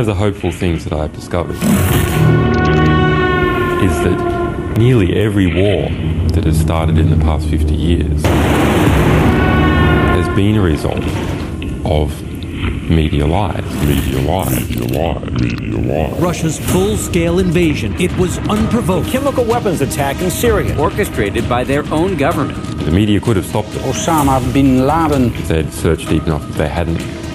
One of the hopeful things that I've discovered is that nearly every war that has started in the past 50 years has been a result of media lies. Media lies. Media lies. Media lies. Russia's full-scale invasion. It was unprovoked. Chemical weapons attack in Syria, orchestrated by their own government. The media could have stopped it Osama bin Laden. if they'd searched deep enough, if they hadn't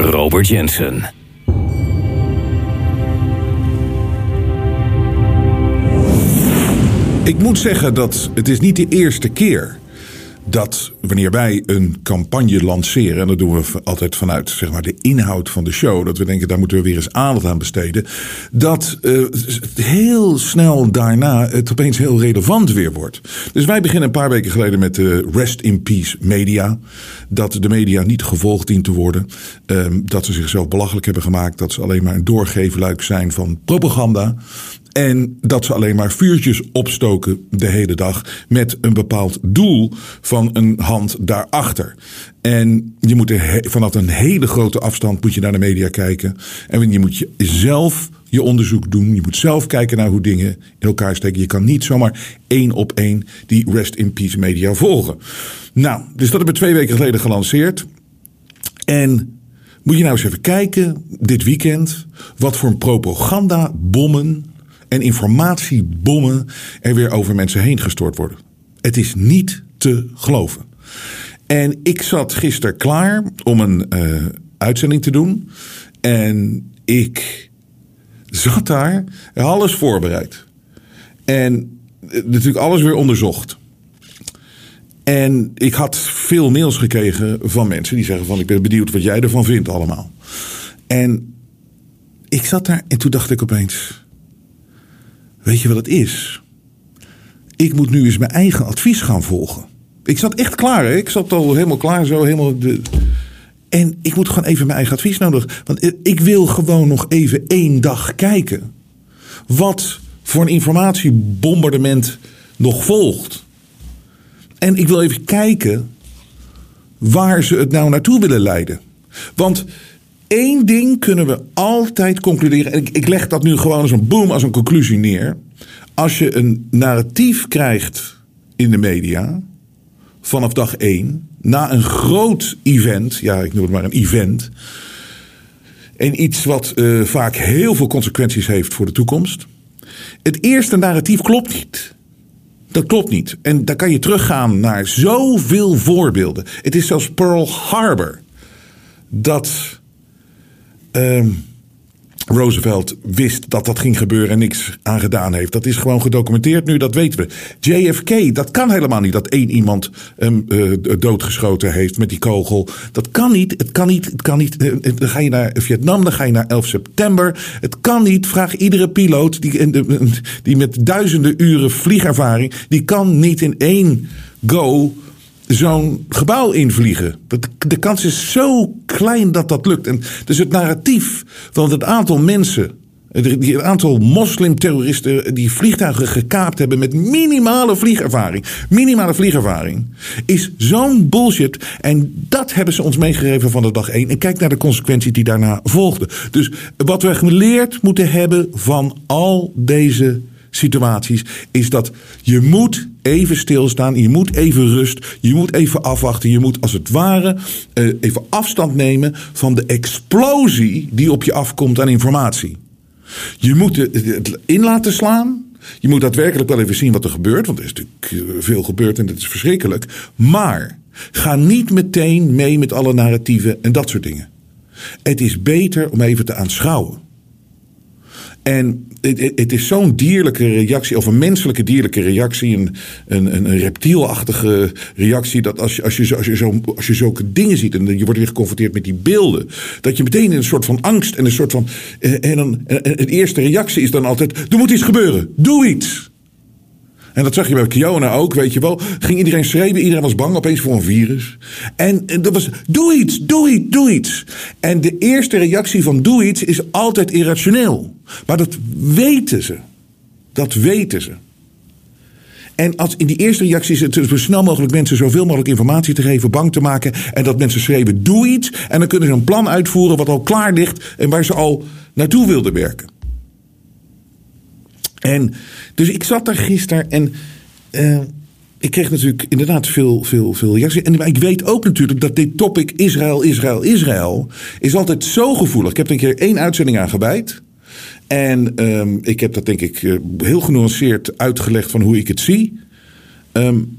Robert Jensen. Ik moet zeggen dat het is niet de eerste keer dat wanneer wij een campagne lanceren, en dat doen we altijd vanuit zeg maar, de inhoud van de show, dat we denken daar moeten we weer eens aandacht aan besteden, dat eh, heel snel daarna het opeens heel relevant weer wordt. Dus wij beginnen een paar weken geleden met de Rest in Peace Media. Dat de media niet gevolgd dient te worden. ehm, dat ze zichzelf belachelijk hebben gemaakt. Dat ze alleen maar een doorgeefluik zijn van propaganda. En dat ze alleen maar vuurtjes opstoken de hele dag met een bepaald doel van een hand daarachter. En je moet vanaf een hele grote afstand moet je naar de media kijken. En je moet zelf je onderzoek doen. Je moet zelf kijken naar hoe dingen in elkaar steken. Je kan niet zomaar één op één die Rest in Peace media volgen. Nou, dus dat hebben we twee weken geleden gelanceerd. En moet je nou eens even kijken, dit weekend, wat voor propagandabommen en informatiebommen er weer over mensen heen gestort worden. Het is niet te geloven. En ik zat gisteren klaar om een eh, uitzending te doen. En ik zat daar, alles voorbereid. En eh, natuurlijk alles weer onderzocht. En ik had veel mails gekregen van mensen die zeggen van ik ben benieuwd wat jij ervan vindt allemaal. En ik zat daar en toen dacht ik opeens, weet je wat het is? Ik moet nu eens mijn eigen advies gaan volgen. Ik zat echt klaar, hè? ik zat al helemaal klaar zo, helemaal... De... En ik moet gewoon even mijn eigen advies nodig. Want ik wil gewoon nog even één dag kijken. Wat voor een informatiebombardement nog volgt. En ik wil even kijken waar ze het nou naartoe willen leiden. Want één ding kunnen we altijd concluderen. En ik, ik leg dat nu gewoon als een boom, als een conclusie neer. Als je een narratief krijgt in de media. vanaf dag één. na een groot event. ja, ik noem het maar een event. En iets wat eh, vaak heel veel consequenties heeft voor de toekomst. Het eerste narratief klopt niet. Dat klopt niet. En daar kan je teruggaan naar zoveel voorbeelden. Het is zelfs Pearl Harbor. Dat ehm, Roosevelt wist dat dat ging gebeuren en niks aan gedaan heeft. Dat is gewoon gedocumenteerd nu, dat weten we. JFK, dat kan helemaal niet dat één iemand hem eh, doodgeschoten heeft met die kogel. Dat kan niet, het kan niet, het kan niet. Eh, eh, Dan ga je naar Vietnam, dan ga je naar 11 september. Het kan niet, vraag iedere piloot die, die met duizenden uren vliegervaring, die kan niet in één go zo'n gebouw invliegen. De kans is zo klein dat dat lukt. En dus het narratief van het aantal mensen, die- het aantal moslimterroristen die vliegtuigen gekaapt hebben met minimale vliegervaring, minimale vliegervaring, is zo'n bullshit. En dat hebben ze ons meegegeven van de dag één. En kijk naar de consequenties die daarna volgden. Dus wat we geleerd moeten hebben van al deze situaties is dat je moet even stilstaan, je moet even rust, je moet even afwachten, je moet als het ware eh, even afstand nemen van de explosie die op je afkomt aan informatie. Je moet het in laten slaan. Je moet daadwerkelijk wel even zien wat er gebeurt, want er is natuurlijk eh, veel gebeurd en dat is verschrikkelijk. Maar ga niet meteen mee met alle narratieven en dat soort dingen. Het is beter om even te aanschouwen. En het, het is zo'n dierlijke reactie, of een menselijke dierlijke reactie, een, een, een reptielachtige reactie, dat als je, als, je, als, je zo, als je zulke dingen ziet en je wordt weer geconfronteerd met die beelden, dat je meteen in een soort van angst en een soort van. En dan, en de eerste reactie is dan altijd: er moet iets gebeuren, doe iets. En dat zag je bij Kiona ook, weet je wel. Ging iedereen schreeuwen, iedereen was bang opeens voor een virus. En, dat was, doe iets, doe iets, doe iets. En de eerste reactie van doe iets is altijd irrationeel. Maar dat weten ze. Dat weten ze. En als in die eerste reactie is het zo snel mogelijk mensen zoveel mogelijk informatie te geven, bang te maken. En dat mensen schreven: doe iets. En dan kunnen ze een plan uitvoeren wat al klaar ligt en waar ze al naartoe wilden werken. En dus ik zat daar gisteren en uh, ik kreeg natuurlijk inderdaad veel, veel, veel reacties. En ik weet ook natuurlijk dat dit topic Israël, Israël, Israël is altijd zo gevoelig. Ik heb een keer één uitzending aan. En um, ik heb dat denk ik eh, heel genuanceerd uitgelegd van hoe ik het zie. Um,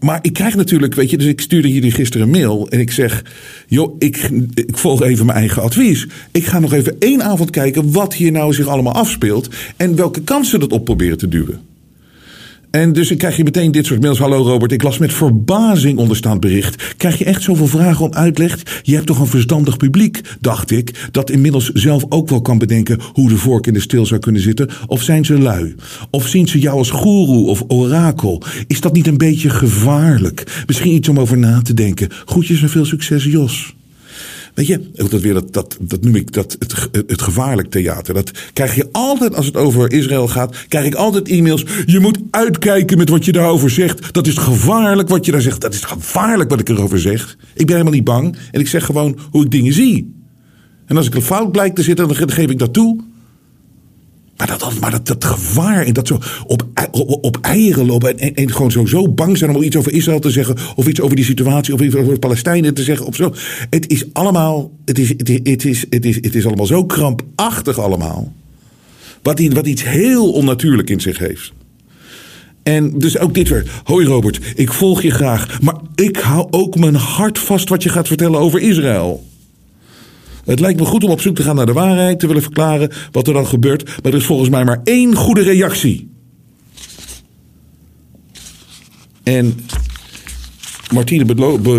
maar ik krijg natuurlijk, weet je, dus ik stuurde jullie gisteren een mail en ik zeg, joh, ik, ik volg even mijn eigen advies. Ik ga nog even één avond kijken wat hier nou zich allemaal afspeelt en welke kansen dat op proberen te duwen. En dus ik krijg je meteen dit soort mails. Hallo Robert, ik las met verbazing onderstaand bericht. Krijg je echt zoveel vragen om uitleg? Je hebt toch een verstandig publiek, dacht ik, dat inmiddels zelf ook wel kan bedenken hoe de vork in de steel zou kunnen zitten. Of zijn ze lui? Of zien ze jou als goeroe of orakel? Is dat niet een beetje gevaarlijk? Misschien iets om over na te denken. Groetjes en veel succes, Jos. Weet je, dat, weer dat, dat, dat noem ik dat het, het gevaarlijk theater. Dat krijg je altijd als het over Israël gaat. Krijg ik altijd e-mails. Je moet uitkijken met wat je daarover zegt. Dat is gevaarlijk wat je daar zegt. Dat is gevaarlijk wat ik erover zeg. Ik ben helemaal niet bang. En ik zeg gewoon hoe ik dingen zie. En als ik een fout blijkt te zitten, dan geef ik dat toe. Maar dat, maar dat, gevaar en dat zo op, op, eieren lopen en, en, gewoon zo, zo bang zijn om iets over Israël te zeggen. Of iets over die situatie of iets over de Palestijnen te zeggen. Of zo. Het is allemaal, het is, het is, het is, het is, het is allemaal zo krampachtig allemaal. Wat, wat iets heel onnatuurlijk in zich heeft. En dus ook dit weer. Hoi Robert, ik volg je graag. Maar ik hou ook mijn hart vast wat je gaat vertellen over Israël. Het lijkt me goed om op zoek te gaan naar de waarheid, te willen verklaren wat er dan gebeurt. Maar er is volgens mij maar één goede reactie. En Martine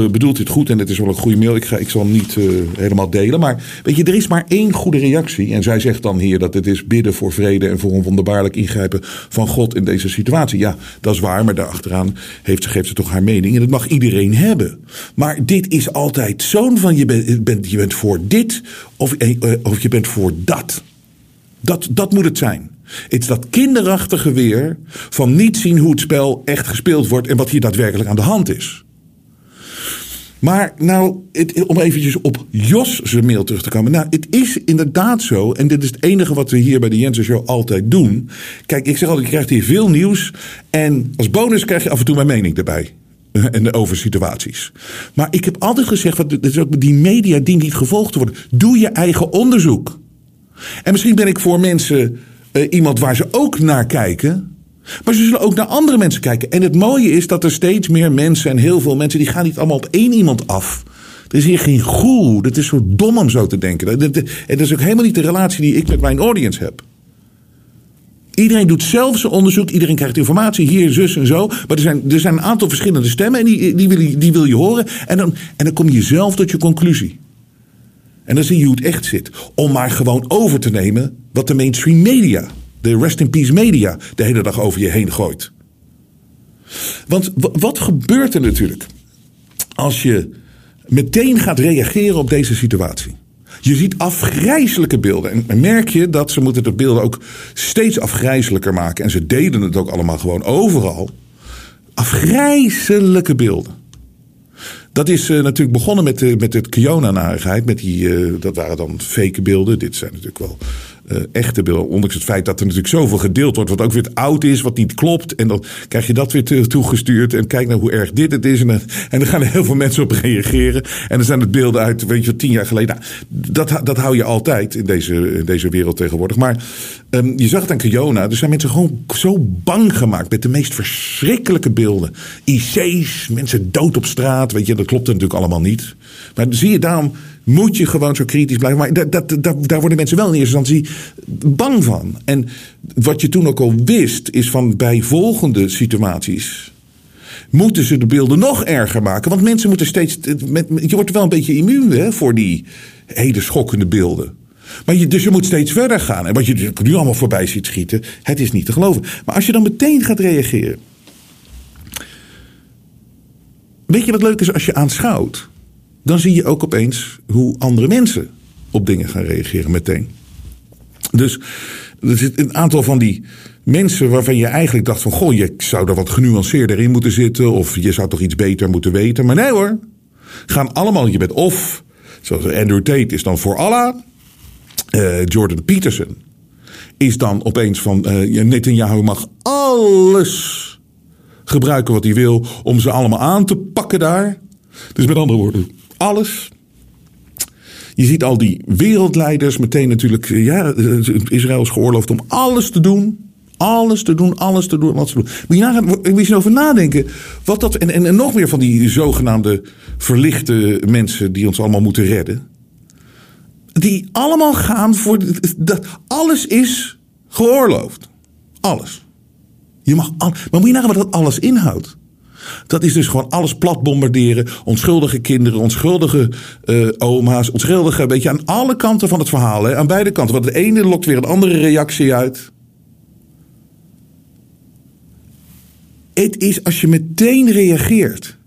bedoelt dit goed en het is wel een goede mail. Ik, ga, ik zal hem niet uh, helemaal delen. Maar weet je, er is maar één goede reactie. En zij zegt dan hier dat het is bidden voor vrede en voor een wonderbaarlijk ingrijpen van God in deze situatie. Ja, dat is waar, maar daarachteraan heeft, geeft ze toch haar mening. En dat mag iedereen hebben. Maar dit is altijd zo'n van je bent, je bent voor dit of, eh, of je bent voor dat. Dat, dat moet het zijn. Het is dat kinderachtige weer van niet zien hoe het spel echt gespeeld wordt en wat hier daadwerkelijk aan de hand is. Maar nou, het, om eventjes op Jos zijn mail terug te komen. Nou, het is inderdaad zo. En dit is het enige wat we hier bij de Jensen Show altijd doen. Kijk, ik zeg altijd, je krijgt hier veel nieuws. En als bonus krijg je af en toe mijn mening erbij. En over situaties. Maar ik heb altijd gezegd, dat die media dient niet gevolgd worden. Doe je eigen onderzoek. En misschien ben ik voor mensen uh, iemand waar ze ook naar kijken. Maar ze zullen ook naar andere mensen kijken. En het mooie is dat er steeds meer mensen en heel veel mensen, die gaan niet allemaal op één iemand af. Er is hier geen goeroe. Dat is zo dom om zo te denken. En dat is ook helemaal niet de relatie die ik met mijn audience heb. Iedereen doet zelf zijn onderzoek. Iedereen krijgt informatie hier, zus en zo. Maar er zijn, er zijn een aantal verschillende stemmen en die, die, wil, je, die wil je horen. En dan, en dan kom je zelf tot je conclusie. En dan zie je hoe het echt zit. Om maar gewoon over te nemen wat de mainstream media de rest in peace media de hele dag over je heen gooit. Want wat gebeurt er natuurlijk als je meteen gaat reageren op deze situatie? Je ziet afgrijzelijke beelden. En merk je dat ze moeten de beelden ook steeds afgrijzelijker maken. En ze deden het ook allemaal gewoon overal. Afgrijzelijke beelden. Dat is uh, natuurlijk begonnen met, uh, met het Kiona-narigheid. Met die, uh, dat waren dan fake beelden. Dit zijn natuurlijk wel uh, echte beelden. Ondanks het feit dat er natuurlijk zoveel gedeeld wordt. Wat ook weer oud is, wat niet klopt. En dan krijg je dat weer toegestuurd. En kijk nou hoe erg dit het is. En, en dan gaan er heel veel mensen op reageren. En dan zijn het beelden uit, weet je, tien jaar geleden. Nou, dat, dat hou je altijd in deze, in deze wereld tegenwoordig. Maar um, je zag het aan Kiona. Er zijn mensen gewoon zo bang gemaakt. Met de meest verschrikkelijke beelden. IC's, mensen dood op straat. Weet je, dat klopt natuurlijk allemaal niet. Maar zie je, daarom moet je gewoon zo kritisch blijven. Maar dat, dat, daar worden mensen wel in eerste instantie bang van. En wat je toen ook al wist, is van bij volgende situaties moeten ze de beelden nog erger maken. Want mensen moeten steeds. Je wordt wel een beetje immuun hè, voor die hele schokkende beelden. Maar je, dus je moet steeds verder gaan. En wat je nu allemaal voorbij ziet schieten, het is niet te geloven. Maar als je dan meteen gaat reageren. Weet je wat leuk is als je aanschouwt? Dan zie je ook opeens hoe andere mensen op dingen gaan reageren meteen. Dus er zit een aantal van die mensen waarvan je eigenlijk dacht van... goh, je zou er wat genuanceerder in moeten zitten... of je zou toch iets beter moeten weten. Maar nee hoor, gaan allemaal, je bent of... zoals Andrew Tate is dan voor Allah... Uh, Jordan Peterson is dan opeens van... Uh, Netanyahu mag alles gebruiken wat hij wil... om ze allemaal aan te pakken daar. Dus met andere woorden, alles... Je ziet al die wereldleiders meteen natuurlijk. Ja, Israël is geoorloofd om alles te doen. Alles te doen, alles te doen, alles te doen. Moet je, nagaan, moet over nadenken. Wat dat, en, en, en nog meer van die zogenaamde verlichte mensen die ons allemaal moeten redden. Die allemaal gaan voor. Dat, alles is geoorloofd. Alles. Je mag al, maar moet je nagaan wat dat alles inhoudt. Dat is dus gewoon alles plat bombarderen. Onschuldige kinderen, onschuldige uh, oma's, onschuldige. Weet je, aan alle kanten van het verhaal. Hè, aan beide kanten. Want de ene lokt weer een andere reactie uit. Het is als je meteen reageert.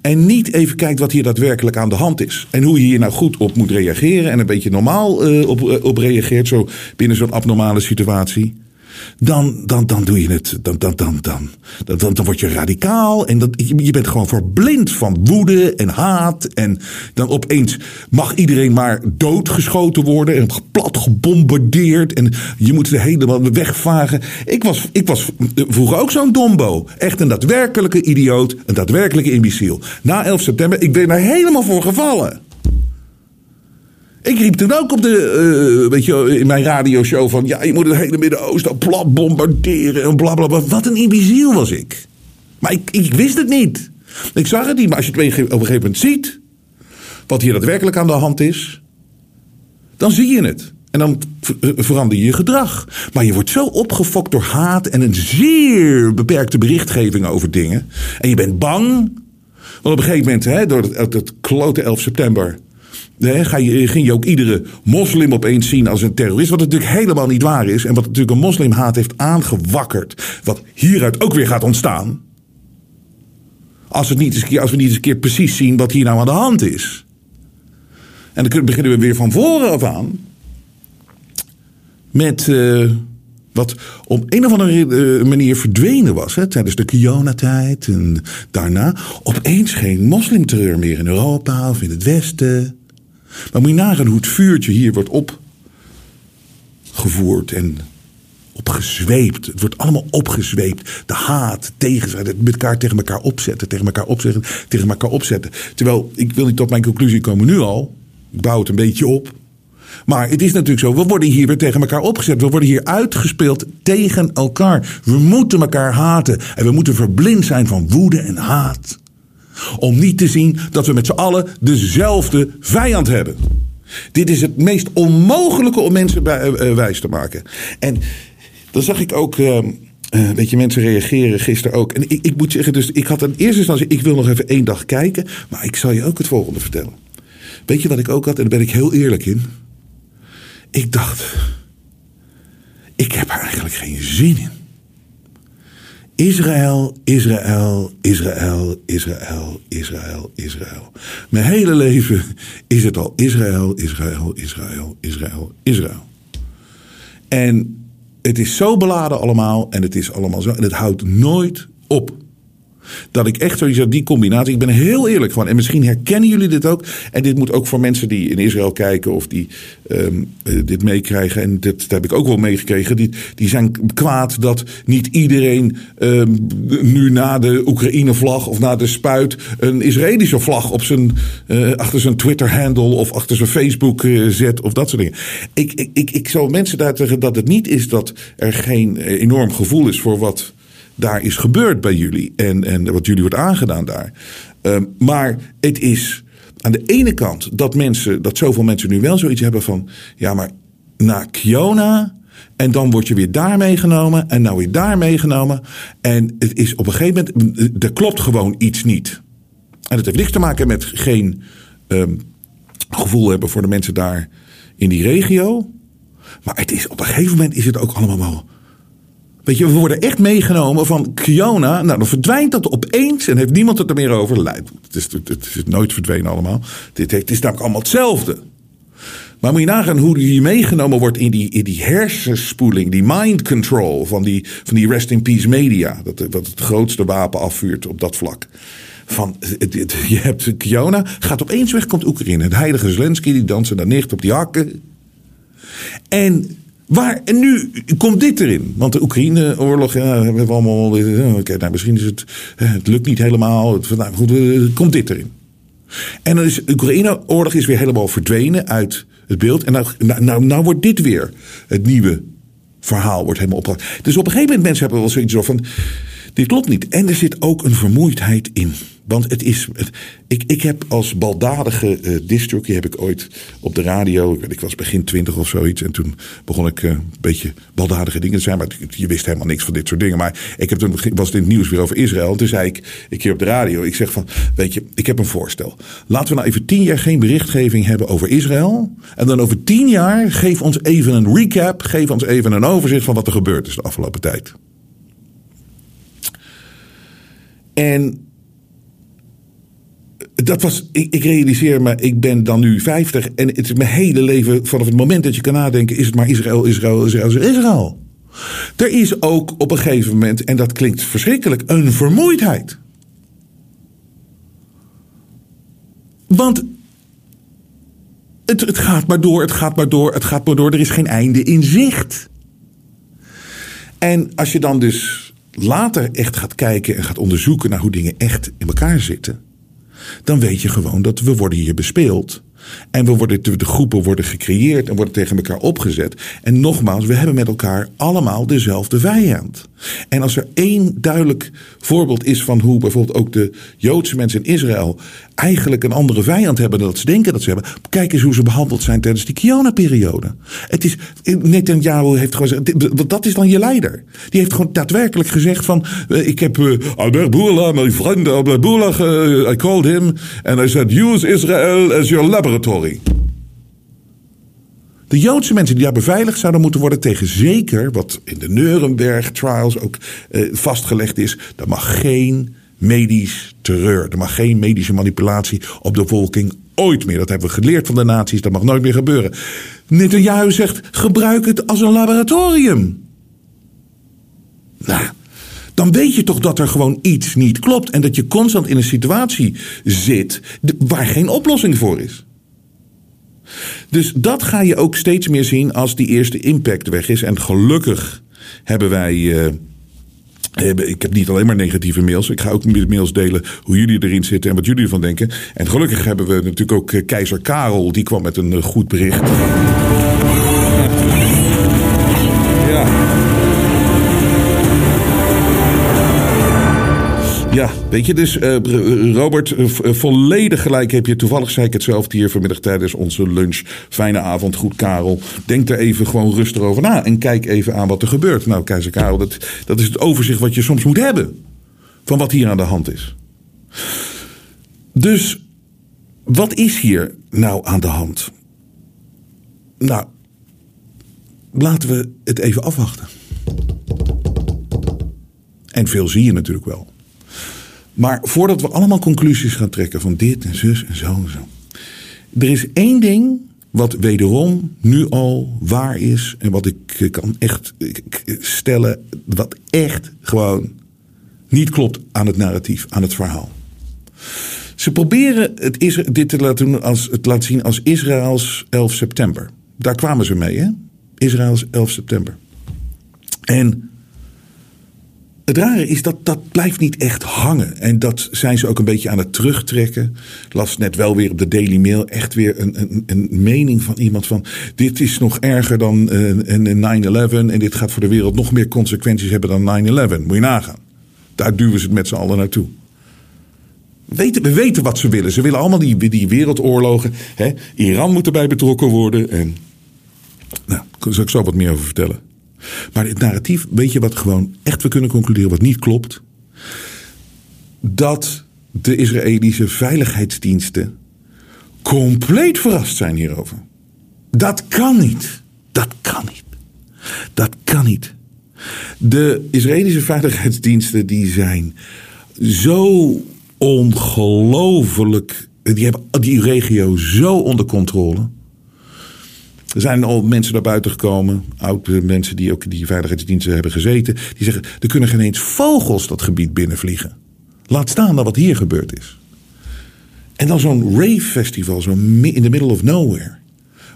En niet even kijkt wat hier daadwerkelijk aan de hand is. En hoe je hier nou goed op moet reageren. En een beetje normaal uh, op, uh, op reageert. Zo binnen zo'n abnormale situatie dan, dan, dan doe je het. Dan, dan, dan, dan, dan, dan, word je radicaal. En dat, je, bent gewoon verblind van woede en haat. En dan opeens mag iedereen maar doodgeschoten worden. En plat gebombardeerd. En je moet ze helemaal wegvagen. Ik was, ik was vroeger ook zo'n dombo. Echt een daadwerkelijke idioot. Een daadwerkelijke imbeciel. Na 11 september, ik ben daar helemaal voor gevallen. Ik riep toen ook op de, uh, weet je, in mijn radioshow van... ja, je moet het hele Midden-Oosten plat bombarderen en blablabla. Wat een imbeciel was ik. Maar ik, ik wist het niet. Ik zag het niet, maar als je op een gegeven moment ziet... wat hier daadwerkelijk aan de hand is... dan zie je het. En dan eh, verander je je gedrag. Maar je wordt zo opgefokt door haat en een zeer beperkte berichtgeving over dingen. En je bent bang. Want op een gegeven moment, hè, door het, het klote 11 september ga je, ging je ook iedere moslim opeens zien als een terrorist. Wat natuurlijk helemaal niet waar is. En wat natuurlijk een moslimhaat heeft aangewakkerd. Wat hieruit ook weer gaat ontstaan. Als, het niet eens als we niet eens een keer precies zien wat hier nou aan de hand is. En dan beginnen we weer van voren af aan. Met uh, wat op een of andere manier verdwenen was. Hè, tijdens de Kiona-tijd en daarna. Opeens geen moslimterreur meer in Europa of in het Westen. Maar moet je nagaan hoe het vuurtje hier wordt opgevoerd en opgezweept. Het wordt allemaal opgezweept. De haat, tegen, het met elkaar tegen elkaar opzetten, tegen elkaar opzetten, tegen elkaar opzetten. Terwijl, ik wil niet tot mijn conclusie komen nu al. Ik bouw het een beetje op. Maar het is natuurlijk zo, we worden hier weer tegen elkaar opgezet. We worden hier uitgespeeld tegen elkaar. We moeten elkaar haten. En we moeten verblind zijn van woede en haat. Om niet te zien dat we met z'n allen dezelfde vijand hebben. Dit is het meest onmogelijke om mensen bij, uh, wijs te maken. En dan zag ik ook. Uh, uh, weet je, mensen reageren gisteren ook. En ik, ik moet zeggen, dus ik had in eerste instantie, ik wil nog even één dag kijken. Maar ik zal je ook het volgende vertellen. Weet je wat ik ook had? En daar ben ik heel eerlijk in. Ik dacht, ik heb er eigenlijk geen zin in. Israël, Israël, Israël, Israël, Israël, Israël. Mijn hele leven is het al Israël, Israël, Israël, Israël, Israël. En het is zo beladen allemaal en het is allemaal zo en het houdt nooit op. Dat ik echt sowieso die combinatie. Ik ben heel eerlijk van. En misschien herkennen jullie dit ook. En dit moet ook voor mensen die in Israël kijken of die um, dit meekrijgen. En dit, dat heb ik ook wel meegekregen. Die, die zijn kwaad dat niet iedereen um, nu na de Oekraïne-vlag of na de spuit. een Israëlische vlag op zijn, uh, achter zijn Twitter-handle of achter zijn Facebook uh, zet. Of dat soort dingen. Ik, ik, ik, ik zou mensen daar zeggen dat het niet is dat er geen enorm gevoel is voor wat daar is gebeurd bij jullie. En, en wat jullie wordt aangedaan daar. Uh, maar het is aan de ene kant dat mensen, dat zoveel mensen nu wel zoiets hebben van, ja, maar na Kiona. En dan word je weer daar meegenomen en nou weer daar meegenomen. En het is op een gegeven moment, er klopt gewoon iets niet. En dat heeft niks te maken met geen ehm, gevoel hebben voor de mensen daar in die regio. Maar het is, op een gegeven moment is het ook allemaal wel. Weet je, we worden echt meegenomen van Kiona. Nou, dan verdwijnt dat opeens en heeft niemand het er meer over. Het is, het is nooit verdwenen allemaal. Dit, het is namelijk allemaal hetzelfde. Maar moet je nagaan hoe je meegenomen wordt in die, in die hersenspoeling, die mind control van die, van die Rest in Peace media. Dat, wat het grootste wapen afvuurt op dat vlak. Van, je hebt Kiona, gaat opeens weg, komt Oekraïne. Het heilige Zelensky, die dansen daar neer op die hakken. En Waar, en nu komt dit erin. Want de Oekraïne-oorlog, ja, hebben we allemaal. Oké, nou, misschien is het. Het lukt niet helemaal. Het, nou, goed, komt dit erin. En dan is de Oekraïne-oorlog is weer helemaal verdwenen uit het beeld. En nou, nou, nou, nou wordt dit weer het nieuwe verhaal wordt helemaal opgepakt. Dus op een gegeven moment mensen hebben wel zoiets van... dit klopt niet. En er zit ook een vermoeidheid in. Want het is. Ik, ik heb als baldadige uh, heb ik ooit op de radio. Ik, ik was begin twintig of zoiets. En toen begon ik uh, een beetje baldadige dingen te zijn. Maar je wist helemaal niks van dit soort dingen. Maar ik heb toen was het in het nieuws weer over Israël. En toen zei ik een keer op de radio. Ik zeg van. Weet je, ik heb een voorstel. Laten we nou even tien jaar geen berichtgeving hebben over Israël. En dan over tien jaar geef ons even een recap. Geef ons even een overzicht van wat er gebeurd is de afgelopen tijd. En dat was, ik, ik, realiseer me, ik ben dan nu 50 en het is mijn hele leven, vanaf het moment dat je kan nadenken, is het maar Israël, Israël, Israël, Israël. Er is ook op een gegeven moment, en dat klinkt verschrikkelijk, een vermoeidheid. Want het, het gaat maar door, het gaat maar door, het gaat maar door, er is geen einde in zicht. En als je dan dus later echt gaat kijken en gaat onderzoeken naar hoe dingen echt in elkaar zitten dan weet je gewoon dat we worden hier bespeeld. En we worden, de groepen worden gecreëerd en worden tegen elkaar opgezet. En nogmaals, we hebben met elkaar allemaal dezelfde vijand. En als er één duidelijk voorbeeld is van hoe bijvoorbeeld ook de Joodse mensen in Israël eigenlijk een andere vijand hebben dan dat ze denken dat ze hebben. Kijk eens hoe ze behandeld zijn tijdens die Kiona-periode. Het is, Netanyahu heeft gewoon gezegd, dat is dan je leider. Die heeft gewoon daadwerkelijk gezegd van, eh, ik heb Albert Bourla, mijn vriend Albert Bourla, uh, I called him and I said, use Israel as your De Joodse mensen die daar beveiligd zouden moeten worden tegen zeker, wat in de Nuremberg trials ook eh, vastgelegd is, er mag geen medisch terreur, er mag geen medische manipulatie op de bevolking ooit meer. Dat hebben we geleerd van de naties, dat mag nooit meer gebeuren. Netanyahu zegt, gebruik het als een laboratorium. Nou, dan weet je toch dat er gewoon iets niet klopt en dat je constant in een situatie zit waar geen oplossing voor is. Dus dat ga je ook steeds meer zien als die eerste impact weg is. En gelukkig hebben wij. Uh, ik heb niet alleen maar negatieve mails. Ik ga ook mails delen hoe jullie erin zitten en wat jullie ervan denken. En gelukkig hebben we natuurlijk ook eh, keizer Karel. Die kwam met een eh, goed bericht. Ja, weet je, dus uh, Robert, volledig gelijk heb je. Toevallig zei ik hetzelfde hier vanmiddag tijdens onze lunch. Fijne avond, goed Karel. Denk er even gewoon rustig over na en kijk even aan wat er gebeurt. Nou, keizer Karel, dat, dat is het overzicht wat je soms moet hebben. Van wat hier aan de hand is. Dus, wat is hier nou aan de hand? Nou, laten we het even afwachten. En veel zie je natuurlijk wel. Maar voordat we allemaal conclusies gaan trekken van dit en zus en zo en zo. Er is één ding wat wederom nu al waar is. En wat ik kan echt stellen. Wat echt gewoon niet klopt aan het narratief, aan het verhaal. Ze proberen het, dit te laten, doen als, het laten zien als Israëls 11 september. Daar kwamen ze mee, hè? Israëls 11 september. En het rare is dat dat blijft niet echt hangen. En dat zijn ze ook een beetje aan het terugtrekken. Las net wel weer op de Daily Mail echt weer een, een, een mening van iemand van... dit is nog erger dan uh, een 9-11 en dit gaat voor de wereld nog meer consequenties hebben dan 9-11. Moet je nagaan. Daar duwen ze het met z'n allen naartoe. Weten, we weten wat ze willen. Ze willen allemaal die, die wereldoorlogen. Hè? Iran moet erbij betrokken worden. En, nou, daar zal ik zo wat meer over vertellen. Maar het narratief, weet je wat gewoon echt we kunnen concluderen, wat niet klopt? Dat de Israëlische veiligheidsdiensten compleet verrast zijn hierover. Dat kan niet. Dat kan niet. Dat kan niet. De Israëlische veiligheidsdiensten die zijn zo ongelooflijk. Die hebben die regio zo onder controle. Er zijn al mensen naar buiten gekomen, oude mensen die ook die veiligheidsdiensten hebben gezeten. Die zeggen: er kunnen geen eens vogels dat gebied binnenvliegen. Laat staan dat wat hier gebeurd is. En dan zo'n rave festival, in the middle of nowhere.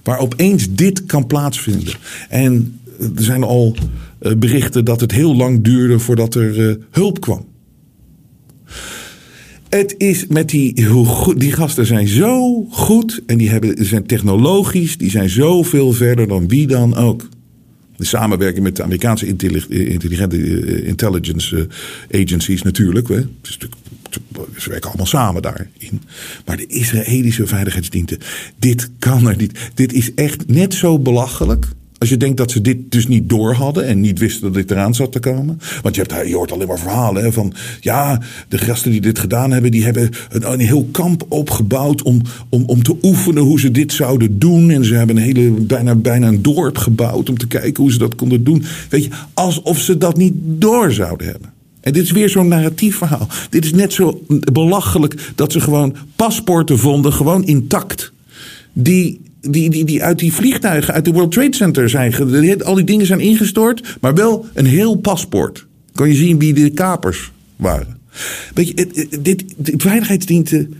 Waar opeens dit kan plaatsvinden. En er zijn al eh, berichten dat het heel lang duurde voordat er uh, hulp kwam. Het is met die, die gasten zijn zo goed en die hebben, zijn technologisch, die zijn zoveel verder dan wie dan ook. De samenwerking met de Amerikaanse intelligente eh, intelligence agencies natuurlijk. Hè. Ze werken allemaal samen daarin. Maar de Israëlische veiligheidsdiensten, dit kan er niet. Dit is echt net zo belachelijk als je denkt dat ze dit dus niet door hadden en niet wisten dat dit eraan zat te komen. Want je, hebt, je hoort alleen maar verhalen van. Ja, de gasten die dit gedaan hebben, die hebben een, een, heel kamp opgebouwd om, om, om te oefenen hoe ze dit zouden doen. En ze hebben een hele, bijna, bijna een dorp gebouwd om te kijken hoe ze dat konden doen. Weet je, alsof ze dat niet door zouden hebben. En dit is weer zo'n narratief verhaal. Dit is net zo belachelijk dat ze gewoon paspoorten vonden, gewoon intact. Die die, die, die uit die vliegtuigen, uit de World Trade Center zijn. Al die dingen zijn ingestort, maar wel een heel paspoort. Kan je zien wie de kapers waren. Weet je, dit, dit veiligheidsdiensten.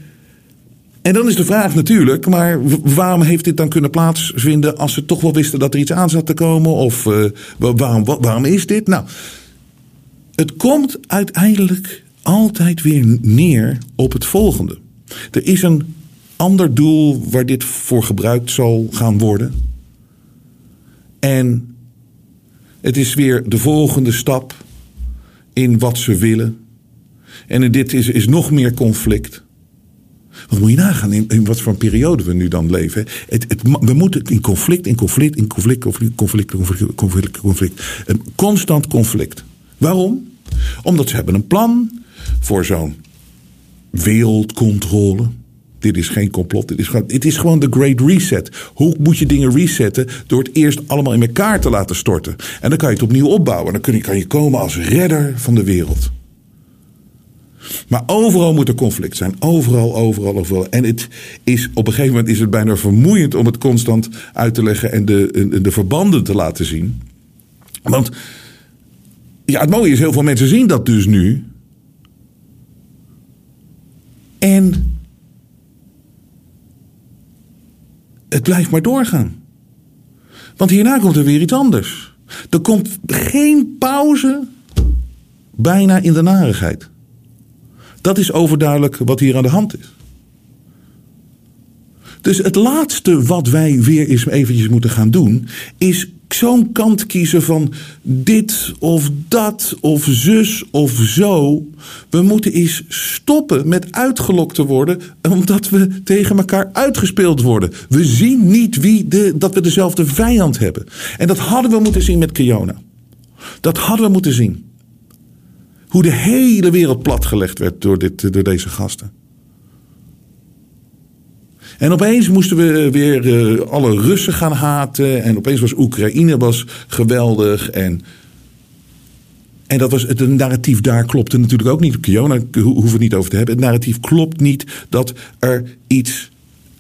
En dan is de vraag natuurlijk, maar waarom heeft dit dan kunnen plaatsvinden als ze toch wel wisten dat er iets aan zat te komen? Of uh, waarom, waarom is dit? Nou, het komt uiteindelijk altijd weer neer op het volgende. Er is een ander doel waar dit voor gebruikt zal gaan worden. En het is weer de volgende stap in wat ze willen. En dit is, is nog meer conflict. Wat moet je nagaan in, in wat voor een periode we nu dan leven? Het, we moeten in conflict, in conflict, in conflict, conflict, conflict, conflict, conflict, conflict. Een constant conflict. Waarom? Omdat ze hebben een plan voor zo'n wereldcontrole. Dit is geen complot. Dit is, gewoon, het is gewoon de Great Reset. Hoe moet je dingen resetten? Door het eerst allemaal in elkaar te laten storten. En dan kan je het opnieuw opbouwen. Dan kun je, kan je komen als redder van de wereld. Maar overal moet er conflict zijn. Overal, overal, overal. En het is, op een gegeven moment is het bijna vermoeiend om het constant uit te leggen en de, de verbanden te laten zien. Want ja, het mooie is, heel veel mensen zien dat dus nu. En het blijft maar doorgaan. Want hierna komt er weer iets anders. Er komt geen pauze bijna in de narigheid. Dat is overduidelijk wat hier aan de hand is. Dus het laatste wat wij weer eens eventjes moeten gaan doen, is zo'n kant kiezen van dit of dat of zus of zo. We moeten eens stoppen met uitgelokt te worden omdat we tegen elkaar uitgespeeld worden. We zien niet wie de, dat we dezelfde vijand hebben. En dat hadden we moeten zien met Kiona. Dat hadden we moeten zien. Hoe de hele wereld platgelegd werd door, dit, door deze gasten. En opeens moesten we weer uh, alle Russen gaan haten. En opeens was Oekraïne was geweldig. En, en dat was, het narratief daar klopte natuurlijk ook niet. Kiona hoeven we het niet over te hebben. Het narratief klopt niet dat er iets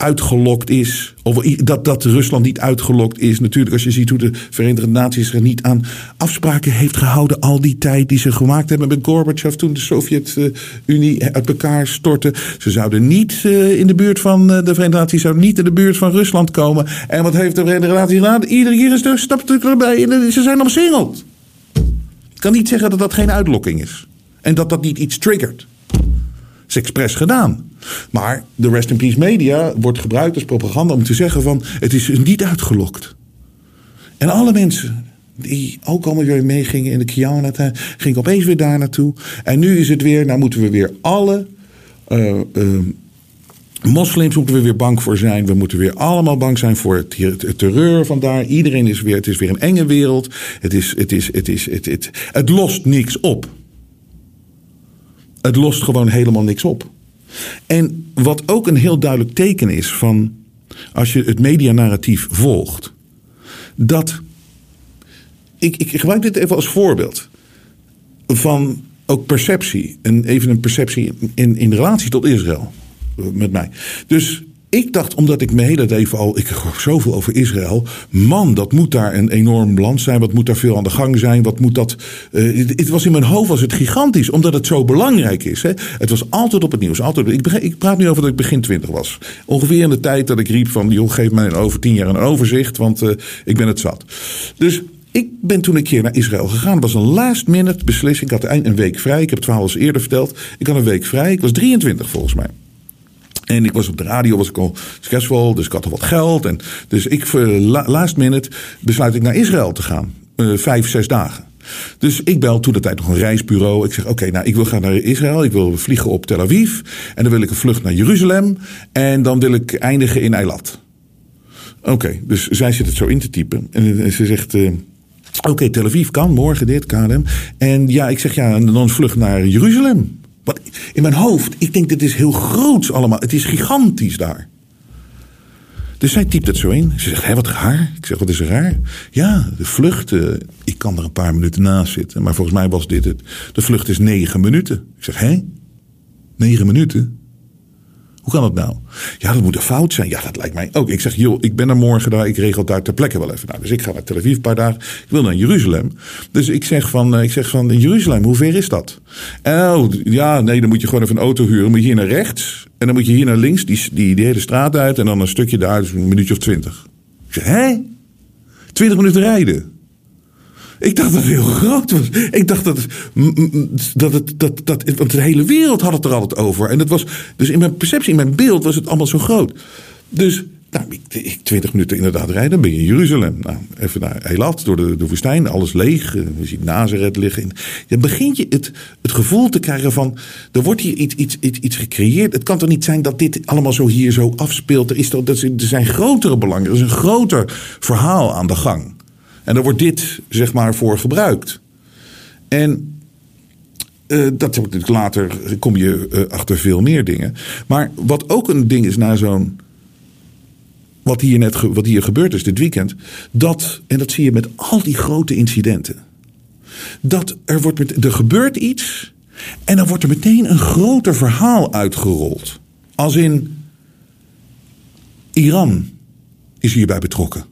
uitgelokt is. Of dat, dat Rusland niet uitgelokt is. Natuurlijk, als je ziet hoe de Verenigde Naties zich niet aan afspraken heeft gehouden. al die tijd die ze gemaakt hebben met Gorbachev. toen de Sovjet-Unie uit elkaar stortte. Ze zouden niet uh, in de buurt van uh, de Verenigde Naties. zouden niet in de buurt van Rusland komen. En wat heeft de Verenigde Naties gedaan? Iedere keer een stap erbij. En ze zijn omsingeld. Ik kan niet zeggen dat dat geen uitlokking is. En dat dat niet iets triggert is expres gedaan. Maar de Rest in Peace media wordt gebruikt als propaganda om te zeggen van het is niet uitgelokt. En alle mensen die ook allemaal weer meegingen in de Kiana, gingen opeens weer daar naartoe. En nu is het weer, nou moeten we weer alle, eh, eh, Moslims moeten we weer bang voor zijn. We moeten weer allemaal bang zijn voor het, terreur vandaar. Iedereen is weer, het is weer een enge wereld. Het, is, het, is, het, is, het, het, het lost niks op. Het lost gewoon helemaal niks op. En wat ook een heel duidelijk teken is van als je het medianarratief volgt, dat ik, ik gebruik dit even als voorbeeld van ook perceptie en even een perceptie in, in relatie tot Israël met mij. Dus ik dacht, omdat ik mijn hele leven al, ik hoor zoveel over Israël. Man, dat moet daar een enorm land zijn. Wat moet daar veel aan de gang zijn? Wat moet dat. Uh, het, was in mijn hoofd was het gigantisch, omdat het zo belangrijk is. Hè? Het was altijd op het nieuws. Altijd, ik, ik praat nu over dat ik begin twintig was. Ongeveer in de tijd dat ik riep van, joh, geef mij over tien jaar een overzicht, want uh, ik ben het zat. Dus ik ben toen een keer naar Israël gegaan. Het was een last minute beslissing. Ik had een week vrij. Ik heb het verhaal eens eerder verteld. Ik had een week vrij. Ik was 23 volgens mij. En ik was op de radio, was ik al succesvol, dus ik had al wat geld. En dus ik, last minute, besluit ik naar Israël te gaan. Uh, vijf, zes dagen. Dus ik bel toen de tijd nog een reisbureau. Ik zeg: Oké, nou, ik wil gaan naar Israël. Ik wil vliegen op Tel Aviv. En dan wil ik een vlucht naar Jeruzalem. En dan wil ik eindigen in Eilat. Oké, dus zij zit het zo in te typen. En ze zegt. Oké, Tel Aviv kan, morgen dit, KLM. En ja, ik zeg ja, en dan vlucht naar Jeruzalem. Wat, in mijn hoofd, ik denk dit is heel groots allemaal. Het is gigantisch daar. Dus zij typt het zo in. Ze zegt, hé, wat raar. Ik zeg, wat is er raar? Ja, de vlucht, uh, ik kan er een paar minuten naast zitten. Maar volgens mij was dit het. De vlucht is negen minuten. Ik zeg, hé? Negen minuten? Hoe kan dat nou? Ja, dat moet een fout zijn. Ja, dat lijkt mij ook. Ik zeg, joh, ik ben er morgen daar. Ik regel daar ter plekke wel even. Nou, dus ik ga naar Tel Aviv een paar dagen. Ik wil naar Jeruzalem. Dus ik zeg van, eh, ik zeg van Jeruzalem, hoe ver is dat? oh, ja, nee, dan moet je gewoon even een auto huren. Dan moet je hier naar rechts. En dan moet je hier naar links, die, die, hele straat uit. En dan een stukje daar, dus een minuutje of twintig. Ik zeg, hé? Twintig minuten rijden. Ik dacht dat het heel groot was. Ik dacht dat, dat het, dat, dat, want de hele wereld had het er altijd over. En het was, dus in mijn perceptie, in mijn beeld was het allemaal zo groot. Dus nou, ik, 20 minuten inderdaad rijden, dan ben je in Jeruzalem. Nou, even naar Eilat, door de, de woestijn, alles leeg. Je ziet Nazareth liggen. Dan begint je het, het gevoel te krijgen van, er wordt hier iets, iets, iets, iets gecreëerd. Het kan toch niet zijn dat dit allemaal zo hier zo afspeelt. Er, is toch, er zijn grotere belangen, er is een groter verhaal aan de gang. En daar wordt dit, zeg maar, voor gebruikt. En uh, dat later kom je uh, achter veel meer dingen. Maar wat ook een ding is na zo'n. Wat hier net wat hier gebeurd is dit weekend. Dat, en dat zie je met al die grote incidenten. Dat er wordt met, er gebeurt iets. En dan wordt er meteen een groter verhaal uitgerold. Als in. Iran is hierbij betrokken.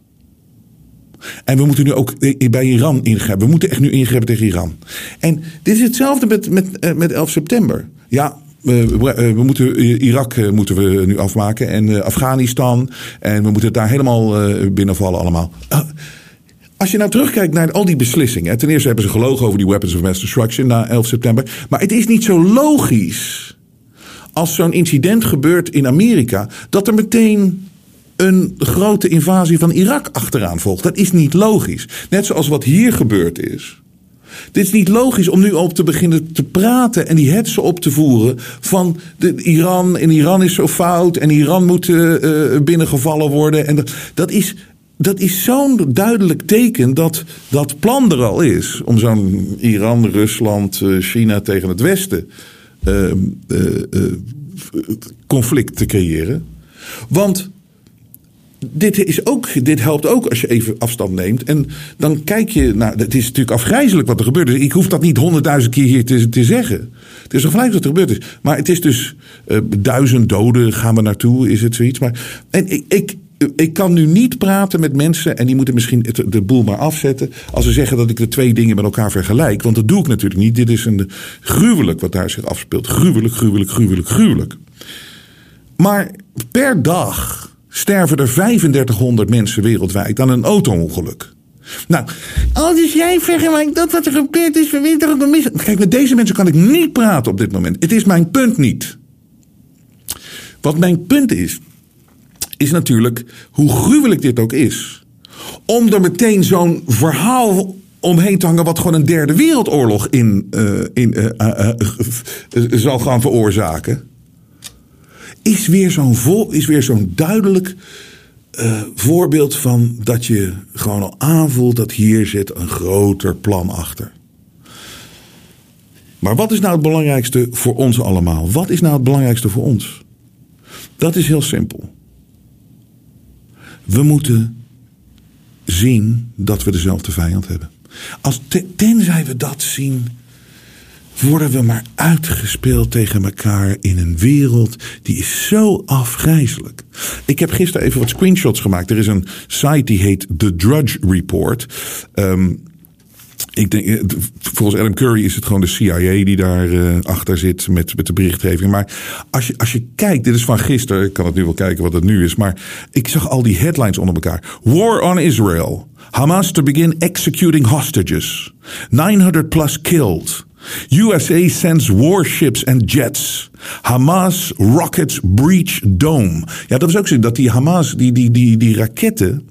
En we moeten nu ook bij Iran ingrijpen. We moeten echt nu ingrijpen tegen Iran. En dit is hetzelfde met, met, eh, met 11 september. Ja, we, we, moeten Irak moeten we nu afmaken en Afghanistan. En we moeten het daar helemaal binnenvallen allemaal. Als je nou terugkijkt naar al die beslissingen. Ten eerste hebben ze gelogen over die weapons of mass destruction na 11 september. Maar het is niet zo logisch. Als zo'n incident gebeurt in Amerika. Dat er meteen een grote invasie van Irak achteraan volgt. Dat is niet logisch. Net zoals wat hier gebeurd is. Dit is niet logisch om nu op te beginnen te praten en die hetsen op te voeren van de Iran en Iran is zo fout en Iran moet uh, binnengevallen worden. En dat, dat is, dat is zo'n duidelijk teken dat dat plan er al is om zo'n Iran, Rusland, China tegen het Westen conflict te creëren. Want dit, is ook, dit helpt ook als je even afstand neemt. En dan kijk je naar. Het is natuurlijk afgrijzelijk wat er gebeurt. Ik hoef dat niet honderdduizend keer hier te, zeggen. Het is afgrijzelijk wat er gebeurd is. Maar het is dus uh, duizend doden gaan we naartoe, is het zoiets. Maar, en ik, ik, ik kan nu niet praten met mensen. En die moeten misschien de boel maar afzetten. Als ze zeggen dat ik de twee dingen met elkaar vergelijk. Want dat doe ik natuurlijk niet. Dit is een gruwelijk wat daar zich afspeelt. Gruwelijk, gruwelijk, gruwelijk, gruwelijk. Maar per dag sterven er 3500 mensen wereldwijd aan een auto-ongeluk. Nou, als dus jij vergelijkt dat wat er gebeurd is, weten toch ook mis. Kijk, met deze mensen kan ik niet praten op dit moment. Het is mijn punt niet. Wat mijn punt is, is natuurlijk hoe gruwelijk dit ook is. Om er meteen zo'n verhaal omheen te hangen wat gewoon een derde wereldoorlog in, uh, in uh, uh, zal gaan veroorzaken. Is weer zo'n duidelijk eh, voorbeeld van dat je gewoon al aanvoelt dat hier zit een groter plan achter. Maar wat is nou het belangrijkste voor ons allemaal? Wat is nou het belangrijkste voor ons? Dat is heel simpel. We moeten zien dat we dezelfde vijand hebben. Als tenzij we dat zien, worden we maar uitgespeeld tegen elkaar in een wereld die is zo afgrijzelijk. Ik heb gisteren even wat screenshots gemaakt. Er is een site die heet The Drudge Report. Um, ik denk, eh, volgens Adam Curry is het gewoon de CIA die daar uh, achter zit met, met de berichtgeving. Maar als je, als je kijkt, dit is van gisteren, ik kan het nu wel kijken wat het nu is. Maar ik zag al die headlines onder elkaar. War on Israel. Hamas to begin executing hostages. 900 plus killed. USA sends warships and jets. Hamas rockets breach dome. Ja, dat was ook zo. Dat die Hamas, die, die, die, die raketten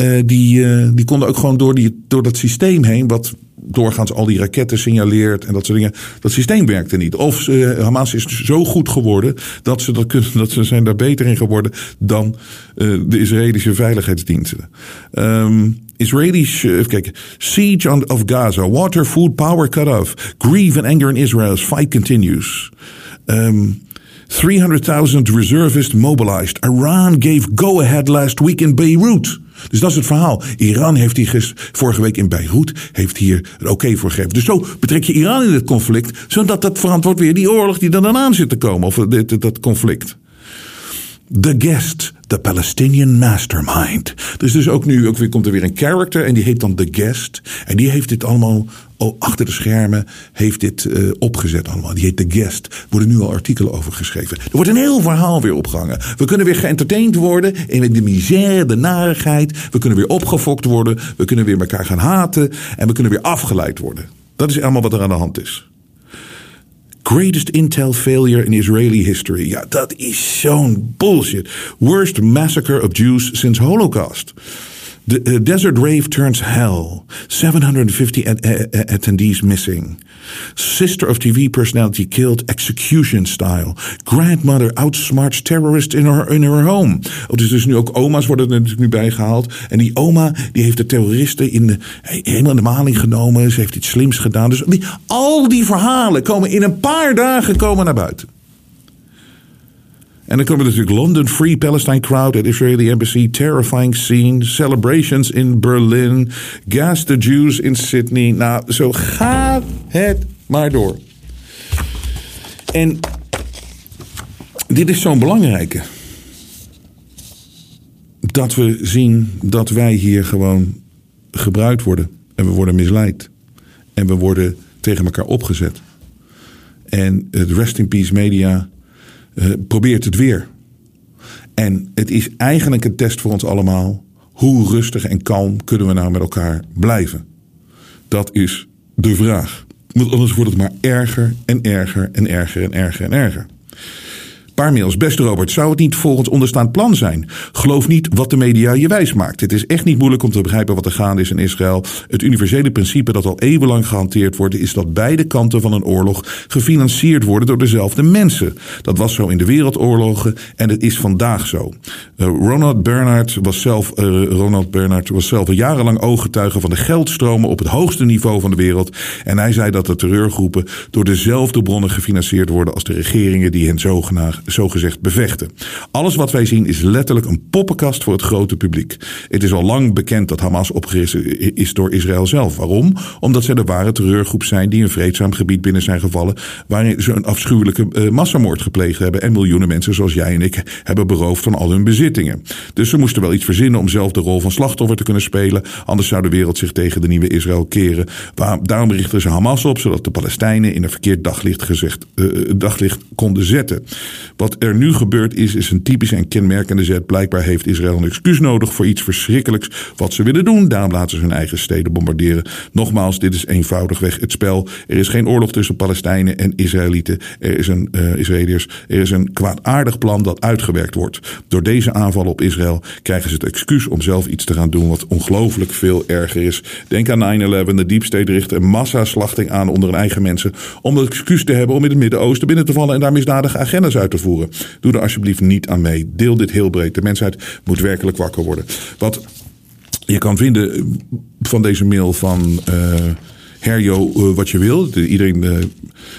uh, die, uh, die konden ook gewoon door, die, door dat systeem heen, wat doorgaans al die raketten signaleert en dat soort dingen. Dat systeem werkte niet. Of uh, Hamas is zo goed geworden dat ze, dat, kunnen, dat ze zijn daar beter in geworden dan de Israëlische veiligheidsdiensten. Um, Israelis, even kijken. Siege of Gaza. Water, food, power cut off. Grief and anger in Israel. Fight continues. Um, 300,000 reservists mobilized. Iran gave go-ahead last week in Beirut. Dus dat is het verhaal. Iran heeft hier vorige week in Beirut heeft hier het oké voor gegeven. Dus zo betrek je Iran in het conflict, zodat dat verantwoord weer die oorlog die er dan aan zit te komen, of dat, dat conflict. The Guest, the Palestinian Mastermind. Dus, dus ook nu ook weer, komt er weer een character en die heet dan The Guest. En die heeft dit allemaal oh, achter de schermen heeft dit uh, opgezet allemaal. Die heet The Guest. Er worden nu al artikelen over geschreven. Er wordt een heel verhaal weer opgehangen. We kunnen weer geëntertained worden in de misère, de narigheid. We kunnen weer opgefokt worden. We kunnen weer elkaar gaan haten. En we kunnen weer afgeleid worden. Dat is allemaal wat er aan de hand is. Greatest intel failure in Israeli history. Ja, dat is zo'n bullshit. Worst massacre of Jews since Holocaust. The uh, Desert Rave turns hell. 750 attendees missing. Sister of TV personality killed execution style. Grandmother outsmarts terrorist in her, in her home. Oh, dus, dus nu ook oma's worden er natuurlijk nu bijgehaald. En die oma die heeft de terroristen in de, helemaal in de maling genomen. Ze heeft iets slims gedaan. Dus die, al die verhalen komen in een paar dagen komen naar buiten. En dan komen natuurlijk London Free Palestine crowd at Israeli embassy, terrifying scene, celebrations in Berlin, gas the Jews in Sydney. Nou, zo gaat het maar door. En dit is zo'n belangrijke. Dat we zien dat wij hier gewoon gebruikt worden. En we worden misleid. En we worden tegen elkaar opgezet. En het Rest in Peace Media uh, probeert het weer. En het is eigenlijk een test voor ons allemaal. Hoe rustig en kalm kunnen we nou met elkaar blijven? Dat is de vraag. Want anders wordt het maar erger en erger en erger en erger en erger paar mails. Beste Robert, zou het niet volgens onderstaand plan zijn? Geloof niet wat de media je wijs maakt. Het is echt niet moeilijk om te begrijpen wat er gaande is in Israël. Het universele principe dat al eeuwenlang gehanteerd wordt, is dat beide kanten van een oorlog gefinancierd worden door dezelfde mensen. Dat was zo in de wereldoorlogen en het is vandaag zo. Uh, Ronald Bernhard was zelf, uh, Ronald Bernhard was zelf jarenlang ooggetuige van de geldstromen op het hoogste niveau van de wereld. En hij zei dat de terreurgroepen door dezelfde bronnen gefinancierd worden als de regeringen die hen zogenaamd zogezegd bevechten. Alles wat wij zien is letterlijk een poppenkast voor het grote publiek. Het is al lang bekend dat Hamas opgericht is door Israël zelf. Waarom? Omdat zij de ware terreurgroep zijn die een vreedzaam gebied binnen zijn gevallen. waarin ze een afschuwelijke uh, massamoord gepleegd hebben. en miljoenen mensen zoals jij en ik hebben beroofd van al hun bezittingen. Dus ze moesten wel iets verzinnen om zelf de rol van slachtoffer te kunnen spelen. Anders zou de wereld zich tegen de nieuwe Israël keren. Daarom richten ze Hamas op, zodat de Palestijnen in een verkeerd daglicht, gezegd, uh, daglicht konden zetten. Wat er nu gebeurd is, is een typische en kenmerkende zet. Blijkbaar heeft Israël een excuus nodig voor iets verschrikkelijks wat ze willen doen. Daarom laten ze hun eigen steden bombarderen. Nogmaals, dit is eenvoudigweg het spel. Er is geen oorlog tussen Palestijnen en Israëlieten. Er is een uh, Israëliërs. Er is een kwaadaardig plan dat uitgewerkt wordt. Door deze aanval op Israël krijgen ze het excuus om zelf iets te gaan doen wat ongelooflijk veel erger is. Denk aan 9-11. De Deep State richt een massaslachting aan onder hun eigen mensen. Om het excuus te hebben om in het Midden-Oosten binnen te vallen en daar misdadige agendas uit te voeren Doe er alsjeblieft niet aan mee. Deel dit heel breed. De mensheid moet werkelijk wakker worden. Wat je kan vinden van deze mail van uh, Herjo uh, wat je wil. Iedereen, uh,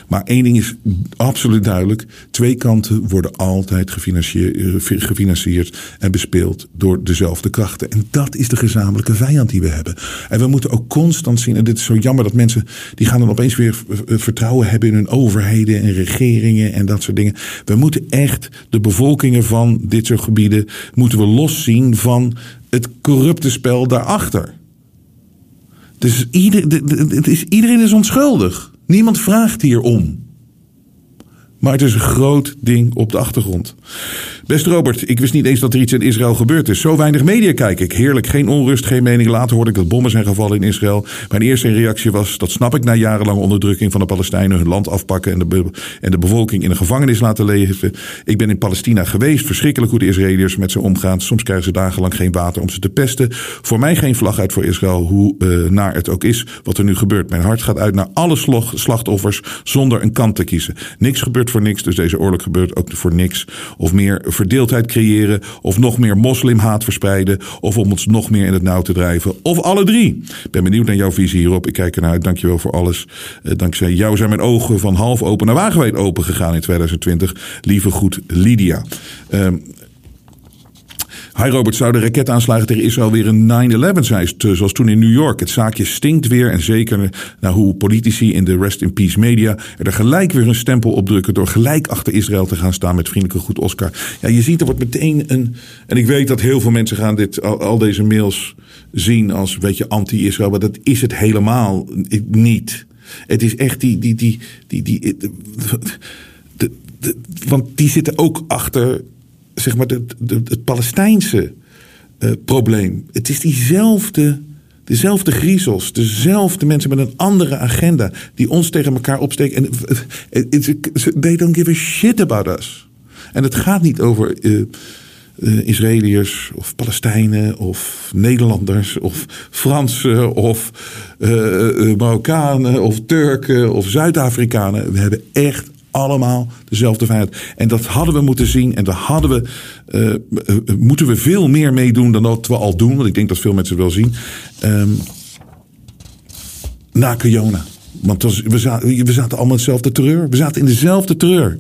maar één ding is absoluut duidelijk. Twee kanten worden altijd gefinancierd, gefinancierd en bespeeld door dezelfde krachten. En dat is de gezamenlijke vijand die we hebben. En we moeten ook constant zien, en dit is zo jammer dat mensen, die gaan dan opeens weer vertrouwen hebben in hun overheden en regeringen en dat soort dingen. We moeten echt de bevolkingen van dit soort gebieden, moeten we loszien van het corrupte spel daarachter. Dus ieder, het is, iedereen is onschuldig. Niemand vraagt hier om. Maar het is een groot ding op de achtergrond. Beste Robert, ik wist niet eens dat er iets in Israël gebeurd is. Zo weinig media kijk ik. Heerlijk, geen onrust, geen mening. Later hoorde ik dat bommen zijn gevallen in Israël. Mijn eerste reactie was, dat snap ik na jarenlange onderdrukking van de Palestijnen. Hun land afpakken en de, en de bevolking in een gevangenis laten leven. Ik ben in Palestina geweest. Verschrikkelijk hoe de Israëliërs met ze omgaan. Soms krijgen ze dagenlang geen water om ze te pesten. Voor mij geen vlag uit voor Israël, hoe uh, naar het ook is wat er nu gebeurt. Mijn hart gaat uit naar alle slachtoffers zonder een kant te kiezen. Niks gebeurt voor niks, dus deze oorlog gebeurt ook voor niks. Of meer verdeeldheid creëren, of nog meer moslimhaat verspreiden, of om ons nog meer in het nauw te drijven, of alle drie. Ik ben benieuwd naar jouw visie hierop. Ik kijk ernaar uit. Dankjewel voor alles. Uh, dankzij jou zijn mijn ogen van half open naar wagenwijd open gegaan in 2020. Lieve goed, Lydia. Uh, Hi Robert, zou de raketaanslagen tegen Israël weer een 9-11 zijn, zoals toen in New York? Het zaakje stinkt weer en zeker naar hoe politici in de Rest in Peace media er gelijk weer een stempel op drukken door gelijk achter Israël te gaan staan met vriendelijke goed Oscar. Ja, je ziet er wordt meteen een, en ik weet dat heel veel mensen gaan dit, al, deze mails zien als, weet je, anti-Israël, maar dat is het helemaal niet. Het is echt die, die, die, die, die, want die zitten ook achter zeg maar, de, de, het Palestijnse uh, probleem. Het is diezelfde, dezelfde griezels, dezelfde mensen met een andere agenda die ons tegen elkaar opsteken. En they don't give a shit about us. En het gaat niet over Israëliërs of Palestijnen of Nederlanders of Fransen of Marokkanen of Turken of Zuid-Afrikanen. We hebben echt allemaal dezelfde vijand. En dat hadden we moeten zien en daar hadden we, uh, moeten we veel meer meedoen dan dat we al doen. Want ik denk dat veel mensen wel zien. Um, na Kiona. Want we, zaten, we zaten allemaal in dezelfde terreur. We zaten in dezelfde terreur.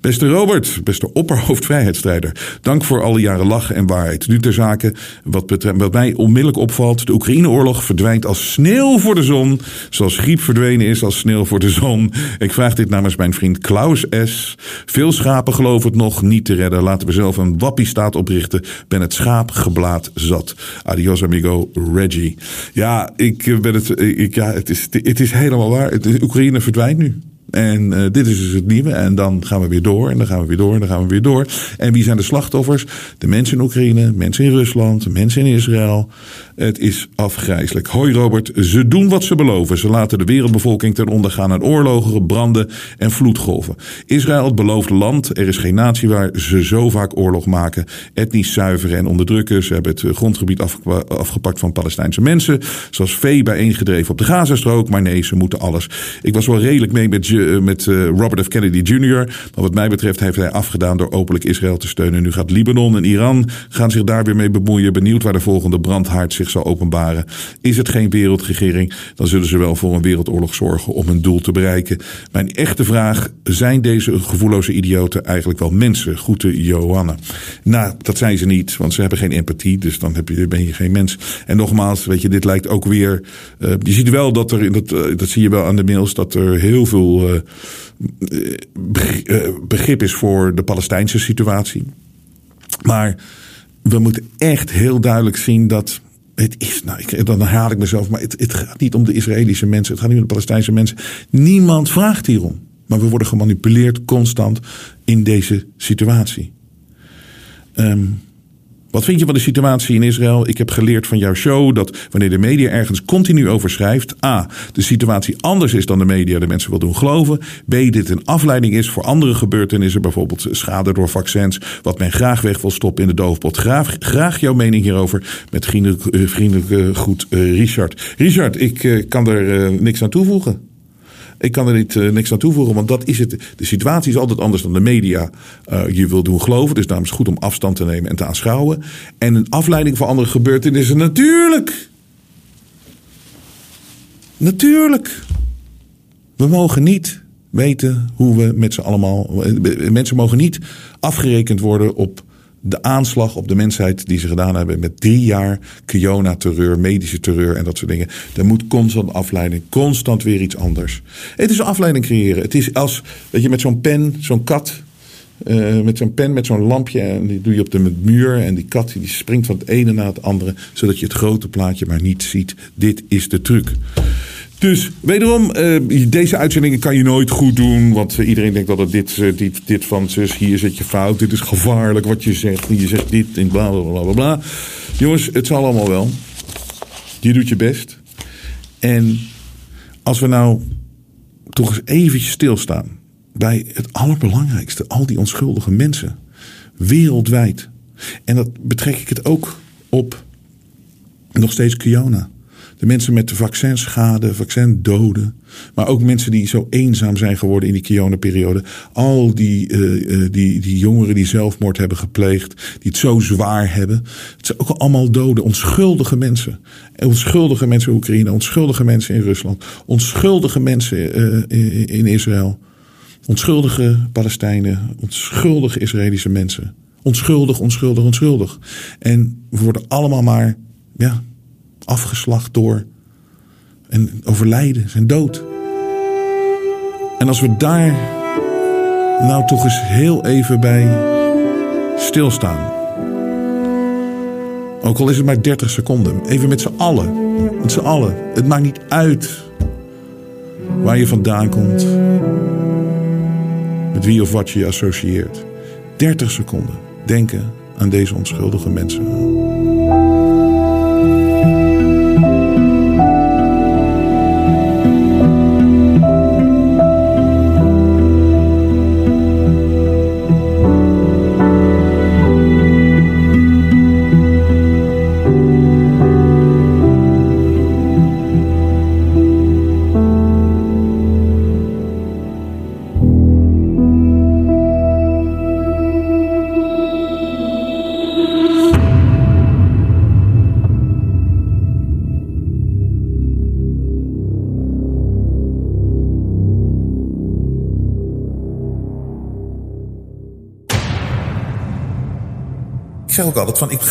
Beste Robert, beste opperhoofdvrijheidsstrijder. Dank voor alle jaren lachen en waarheid. Nu ter zake, wat, wat mij onmiddellijk opvalt. De Oekraïne-oorlog verdwijnt als sneeuw voor de zon. Zoals griep verdwenen is als sneeuw voor de zon. Ik vraag dit namens mijn vriend Klaus S. Veel schapen geloven het nog niet te redden. Laten we zelf een wappie-staat oprichten. Ben het schaap geblaad zat. Adios amigo, Reggie. Ja, ik ben het, ik, ja, het, is, het is helemaal waar. Oekraïne verdwijnt nu. En uh, dit is dus het nieuwe. En dan gaan we weer door. En dan gaan we weer door. En dan gaan we weer door. En wie zijn de slachtoffers? De mensen in Oekraïne, mensen in Rusland, mensen in Israël. Het is afgrijzelijk. Hoi Robert, ze doen wat ze beloven. Ze laten de wereldbevolking ten onder gaan aan oorlogen, branden en vloedgolven. Israël, het beloofde land. Er is geen natie waar ze zo vaak oorlog maken. Etnisch zuiveren en onderdrukken. Ze hebben het grondgebied afgepakt van Palestijnse mensen. Zoals vee bijeengedreven op de Gazastrook. Maar nee, ze moeten alles. Ik was wel redelijk mee met, met Robert F. Kennedy Jr. Maar wat mij betreft heeft hij afgedaan door openlijk Israël te steunen. Nu gaat Libanon en Iran gaan zich daar weer mee bemoeien. Benieuwd waar de volgende brandhaard zich zal openbaren. Is het geen wereldregering, dan zullen ze wel voor een wereldoorlog zorgen om hun doel te bereiken. Mijn echte vraag, zijn deze gevoelloze idioten eigenlijk wel mensen? Groeten Johanna. Nou, dat zijn ze niet, want ze hebben geen empathie, dus dan heb je, ben je geen mens. En nogmaals, weet je, dit lijkt ook weer... Uh, je ziet wel dat er, dat, dat zie je wel aan de mails, dat er heel veel begrip is voor de Palestijnse situatie. Maar we moeten echt heel duidelijk zien dat het is, nou, ik, dan herhaal ik mezelf, maar het, het, gaat niet om de Israëlische mensen, het gaat niet om de Palestijnse mensen. Niemand vraagt hierom. Maar we worden gemanipuleerd constant in deze situatie. Um, wat vind je van de situatie in Israël? Ik heb geleerd van jouw show dat wanneer de media ergens continu over schrijft, A. de situatie anders is dan de media de mensen wil doen geloven. B. dit een afleiding is voor andere gebeurtenissen, bijvoorbeeld schade door vaccins, wat men graag weg wil stoppen in de doofpot. Graag, graag jouw mening hierover met vriendelijk, uh, vriendelijk uh, goed uh, Richard. Richard, ik kan er niks aan toevoegen. Ik kan er niet, uh, niks aan toevoegen, want dat is het. De situatie is altijd anders dan de media uh, je wil doen geloven. Dus daarom is het goed om afstand te nemen en te aanschouwen. En een afleiding van andere gebeurtenissen, natuurlijk. Natuurlijk. We mogen niet weten hoe we met z'n allemaal. Mensen mogen niet afgerekend worden op de aanslag op de mensheid die ze gedaan hebben met drie jaar Kiona-terreur, medische terreur en dat soort dingen. Er moet constant afleiding, constant weer iets anders. Het is afleiding creëren. Het is als, dat je, met zo'n pen, zo'n kat, uh, met zo'n pen, met zo'n lampje, en die doe je op de muur. En die kat die springt van het ene naar het andere, zodat je het grote plaatje maar niet ziet. Dit is de truc. Dus wederom, uh, deze uitzendingen kan je nooit goed doen. Want uh, iedereen denkt dat dit, uh, dit, dit van zus, hier zit je fout. Dit is gevaarlijk wat je zegt. Je zegt dit en bla bla bla bla. Jongens, het zal allemaal wel. Je doet je best. En als we nou toch eens eventjes stilstaan bij het allerbelangrijkste. Al die onschuldige mensen. Wereldwijd. En dat betrek ik het ook op nog steeds Kiona. De mensen met de vaccinschade, vaccindoden. Maar ook mensen die zo eenzaam zijn geworden in die Kiona-periode. Al die, uh, die, die jongeren die zelfmoord hebben gepleegd. Die het zo zwaar hebben. Het zijn ook allemaal doden. Onschuldige mensen. Onschuldige mensen in Oekraïne. Onschuldige mensen in Rusland. Onschuldige mensen uh, in, Israël. Onschuldige Palestijnen. Onschuldige Israëlische mensen. Onschuldig, onschuldig, onschuldig. En we worden allemaal maar... Ja, afgeslacht door en overlijden, zijn dood. En als we daar nou toch eens heel even bij stilstaan. Ook al is het maar 30 seconden. Even met z'n allen. Met z'n allen. Het maakt niet uit waar je vandaan komt. Met wie of wat je je associeert. 30 seconden. Denken aan deze onschuldige mensen.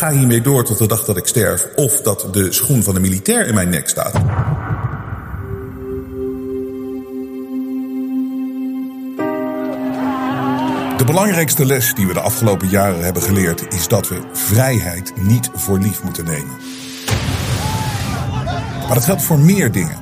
Ga hiermee door tot de dag dat ik sterf. Of dat de schoen van de militair in mijn nek staat. De belangrijkste les die we de afgelopen jaren hebben geleerd is dat we vrijheid niet voor lief moeten nemen. Maar dat geldt voor meer dingen.